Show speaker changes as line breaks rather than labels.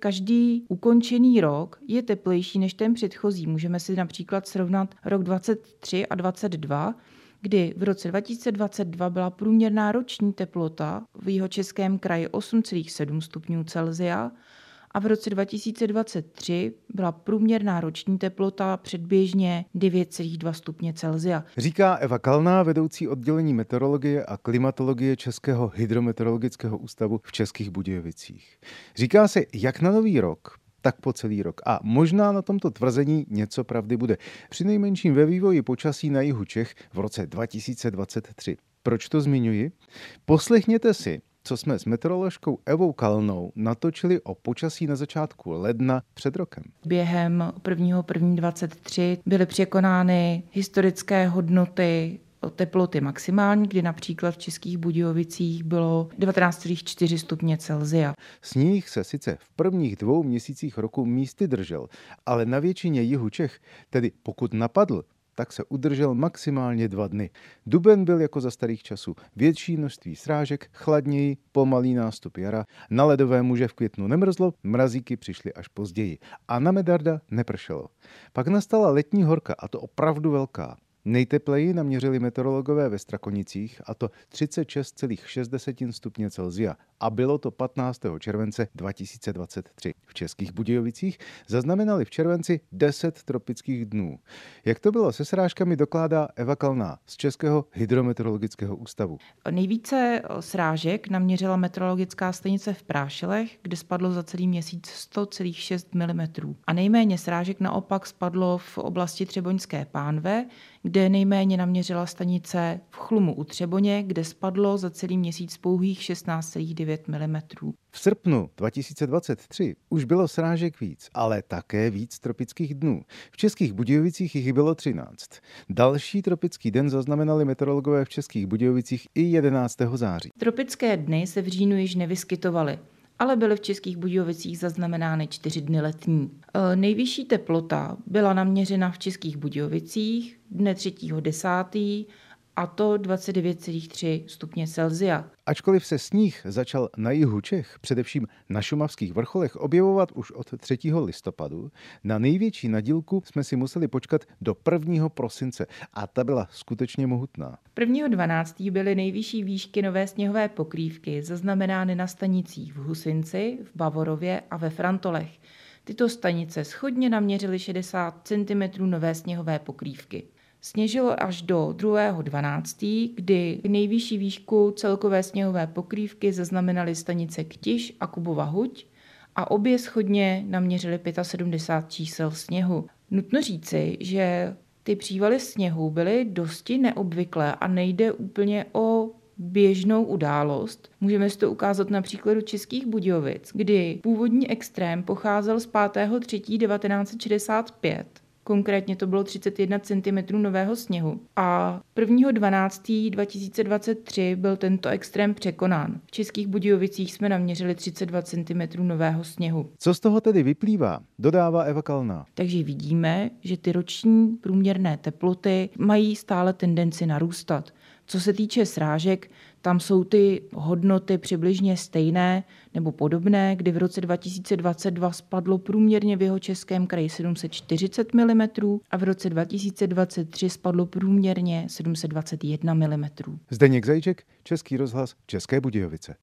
Každý ukončený rok je teplejší než ten předchozí. Můžeme si například srovnat rok 23 a 22, kdy v roce 2022 byla průměrná roční teplota v jeho českém kraji 8,7 stupňů Celzia a v roce 2023 byla průměrná roční teplota předběžně 9,2 stupně Celzia.
Říká Eva Kalná, vedoucí oddělení meteorologie a klimatologie Českého hydrometeorologického ústavu v Českých Budějovicích. Říká se, jak na nový rok, tak po celý rok. A možná na tomto tvrzení něco pravdy bude. Při nejmenším ve vývoji počasí na jihu Čech v roce 2023. Proč to zmiňuji? Poslechněte si, co jsme s meteoroložkou Evou Kalnou natočili o počasí na začátku ledna před rokem.
Během 1.1.23 byly překonány historické hodnoty teploty maximální, kdy například v Českých Budějovicích bylo 19,4 stupně Celzia.
Sníh se sice v prvních dvou měsících roku místy držel, ale na většině jihu Čech, tedy pokud napadl, tak se udržel maximálně dva dny. Duben byl jako za starých časů. Větší množství srážek, chladněji, pomalý nástup jara. Na ledové muže v květnu nemrzlo, mrazíky přišly až později. A na Medarda nepršelo. Pak nastala letní horka, a to opravdu velká. Nejtepleji naměřili meteorologové ve Strakonicích, a to 36,6 stupně Celzia. A bylo to 15. července 2023. V Českých Budějovicích zaznamenali v červenci 10 tropických dnů. Jak to bylo se srážkami, dokládá Eva Kalná z Českého hydrometeorologického ústavu.
Nejvíce srážek naměřila meteorologická stanice v Prášilech, kde spadlo za celý měsíc 100,6 mm. A nejméně srážek naopak spadlo v oblasti Třeboňské pánve, kde nejméně naměřila stanice v Chlumu u Třeboně, kde spadlo za celý měsíc pouhých 16,9 mm.
V srpnu 2023 už bylo srážek víc, ale také víc tropických dnů. V Českých Budějovicích jich bylo 13. Další tropický den zaznamenali meteorologové v Českých Budějovicích i 11. září.
Tropické dny se v říjnu již nevyskytovaly ale byly v Českých Budějovicích zaznamenány čtyři dny letní. E, nejvyšší teplota byla naměřena v Českých Budějovicích dne 3.10 a to 29,3 stupně Celzia.
Ačkoliv se sníh začal na jihu Čech, především na šumavských vrcholech, objevovat už od 3. listopadu, na největší nadílku jsme si museli počkat do 1. prosince a ta byla skutečně mohutná.
1.12. byly nejvyšší výšky nové sněhové pokrývky zaznamenány na stanicích v Husinci, v Bavorově a ve Frantolech. Tyto stanice schodně naměřily 60 cm nové sněhové pokrývky. Sněžilo až do 2.12., kdy nejvyšší výšku celkové sněhové pokrývky zaznamenaly stanice Ktiš a Kubova Huť a obě schodně naměřily 75 čísel sněhu. Nutno říci, že ty přívaly sněhu byly dosti neobvyklé a nejde úplně o běžnou událost. Můžeme si to ukázat na příkladu Českých Budějovic, kdy původní extrém pocházel z 5.3.1965 Konkrétně to bylo 31 cm nového sněhu. A 1.12.2023 byl tento extrém překonán. V Českých Budějovicích jsme naměřili 32 cm nového sněhu.
Co z toho tedy vyplývá, dodává Eva Kalná.
Takže vidíme, že ty roční průměrné teploty mají stále tendenci narůstat. Co se týče srážek, tam jsou ty hodnoty přibližně stejné nebo podobné, kdy v roce 2022 spadlo průměrně v jeho českém kraji 740 mm a v roce 2023 spadlo průměrně 721 mm.
Zdeněk Zajíček, Český rozhlas České Budějovice.